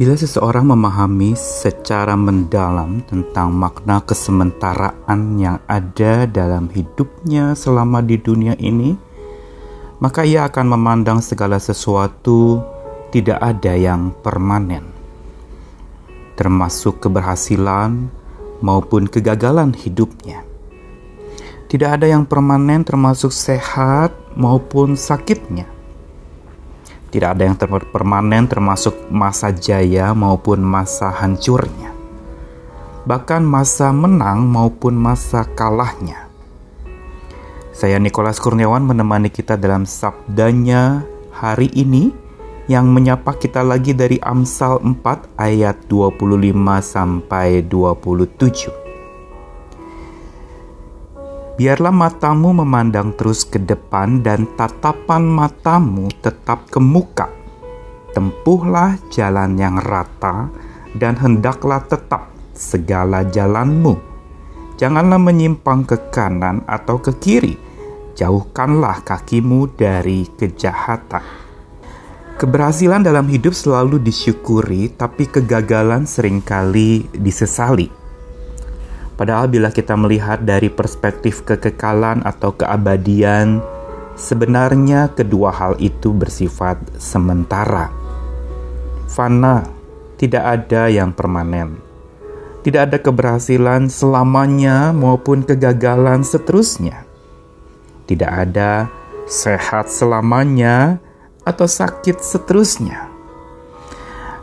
Bila seseorang memahami secara mendalam tentang makna kesementaraan yang ada dalam hidupnya selama di dunia ini, maka ia akan memandang segala sesuatu tidak ada yang permanen, termasuk keberhasilan maupun kegagalan hidupnya. Tidak ada yang permanen, termasuk sehat maupun sakitnya tidak ada yang permanen termasuk masa jaya maupun masa hancurnya. Bahkan masa menang maupun masa kalahnya. Saya Nikolas Kurniawan menemani kita dalam sabdanya hari ini yang menyapa kita lagi dari Amsal 4 ayat 25 sampai 27. Biarlah matamu memandang terus ke depan dan tatapan matamu tetap ke muka. Tempuhlah jalan yang rata dan hendaklah tetap segala jalanmu. Janganlah menyimpang ke kanan atau ke kiri. Jauhkanlah kakimu dari kejahatan. Keberhasilan dalam hidup selalu disyukuri, tapi kegagalan sering kali disesali. Padahal bila kita melihat dari perspektif kekekalan atau keabadian, sebenarnya kedua hal itu bersifat sementara. Fana, tidak ada yang permanen. Tidak ada keberhasilan selamanya maupun kegagalan seterusnya. Tidak ada sehat selamanya atau sakit seterusnya.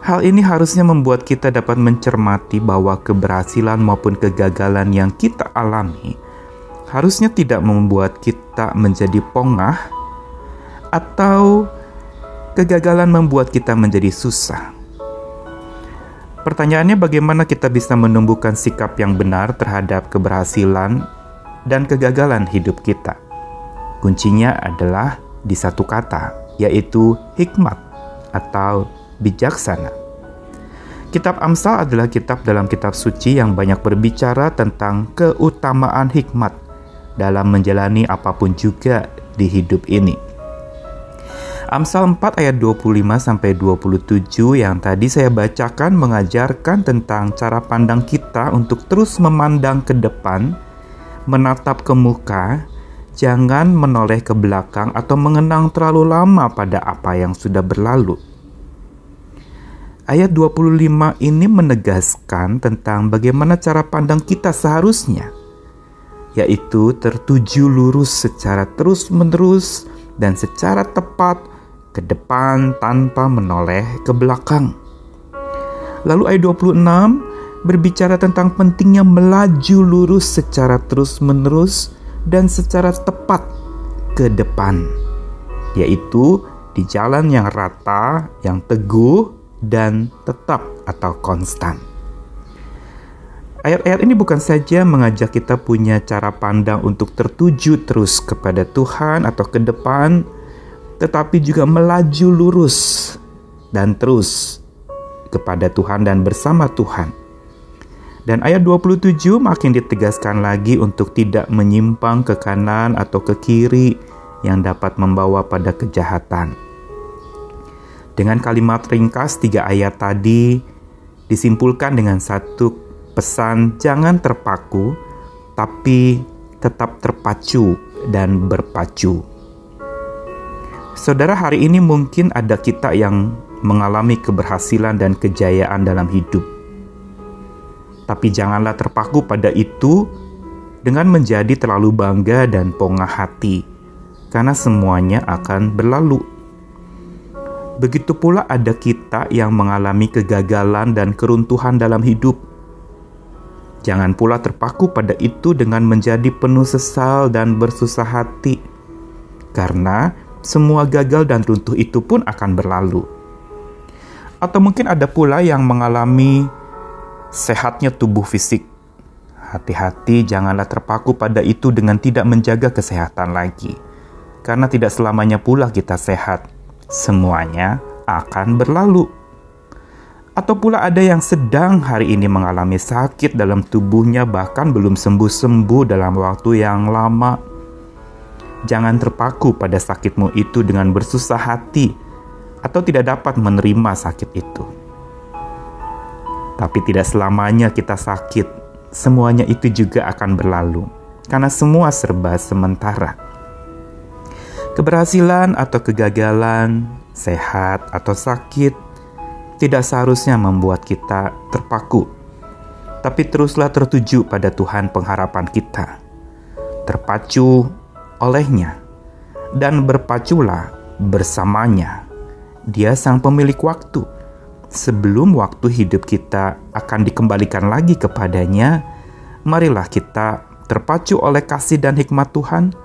Hal ini harusnya membuat kita dapat mencermati bahwa keberhasilan maupun kegagalan yang kita alami harusnya tidak membuat kita menjadi pongah atau kegagalan membuat kita menjadi susah. Pertanyaannya bagaimana kita bisa menumbuhkan sikap yang benar terhadap keberhasilan dan kegagalan hidup kita? Kuncinya adalah di satu kata, yaitu hikmat atau bijaksana. Kitab Amsal adalah kitab dalam kitab suci yang banyak berbicara tentang keutamaan hikmat dalam menjalani apa pun juga di hidup ini. Amsal 4 ayat 25 sampai 27 yang tadi saya bacakan mengajarkan tentang cara pandang kita untuk terus memandang ke depan, menatap ke muka, jangan menoleh ke belakang atau mengenang terlalu lama pada apa yang sudah berlalu. Ayat 25 ini menegaskan tentang bagaimana cara pandang kita seharusnya, yaitu tertuju lurus secara terus-menerus dan secara tepat ke depan tanpa menoleh ke belakang. Lalu ayat 26 berbicara tentang pentingnya melaju lurus secara terus-menerus dan secara tepat ke depan, yaitu di jalan yang rata, yang teguh, dan tetap atau konstan. Ayat-ayat ini bukan saja mengajak kita punya cara pandang untuk tertuju terus kepada Tuhan atau ke depan, tetapi juga melaju lurus dan terus kepada Tuhan dan bersama Tuhan. Dan ayat 27 makin ditegaskan lagi untuk tidak menyimpang ke kanan atau ke kiri yang dapat membawa pada kejahatan. Dengan kalimat ringkas tiga ayat tadi disimpulkan dengan satu pesan jangan terpaku tapi tetap terpacu dan berpacu. Saudara, hari ini mungkin ada kita yang mengalami keberhasilan dan kejayaan dalam hidup. Tapi janganlah terpaku pada itu dengan menjadi terlalu bangga dan pongah hati, karena semuanya akan berlalu. Begitu pula ada kita yang mengalami kegagalan dan keruntuhan dalam hidup. Jangan pula terpaku pada itu dengan menjadi penuh sesal dan bersusah hati, karena semua gagal dan runtuh itu pun akan berlalu. Atau mungkin ada pula yang mengalami sehatnya tubuh fisik. Hati-hati, janganlah terpaku pada itu dengan tidak menjaga kesehatan lagi, karena tidak selamanya pula kita sehat semuanya akan berlalu. Atau pula ada yang sedang hari ini mengalami sakit dalam tubuhnya, bahkan belum sembuh-sembuh dalam waktu yang lama. Jangan terpaku pada sakitmu itu dengan bersusah hati, atau tidak dapat menerima sakit itu. Tapi tidak selamanya kita sakit, semuanya itu juga akan berlalu, karena semua serba sementara. Keberhasilan atau kegagalan, sehat atau sakit, tidak seharusnya membuat kita terpaku, tapi teruslah tertuju pada Tuhan pengharapan kita, terpacu olehnya, dan berpaculah bersamanya. Dia sang pemilik waktu. Sebelum waktu hidup kita akan dikembalikan lagi kepadanya, marilah kita terpacu oleh kasih dan hikmat Tuhan,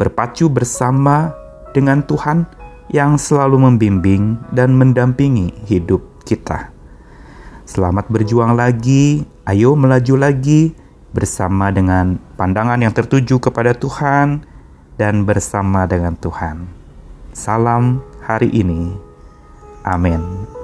berpacu bersama dengan Tuhan yang selalu membimbing dan mendampingi hidup kita. Selamat berjuang lagi, ayo melaju lagi bersama dengan pandangan yang tertuju kepada Tuhan dan bersama dengan Tuhan. Salam hari ini. Amin.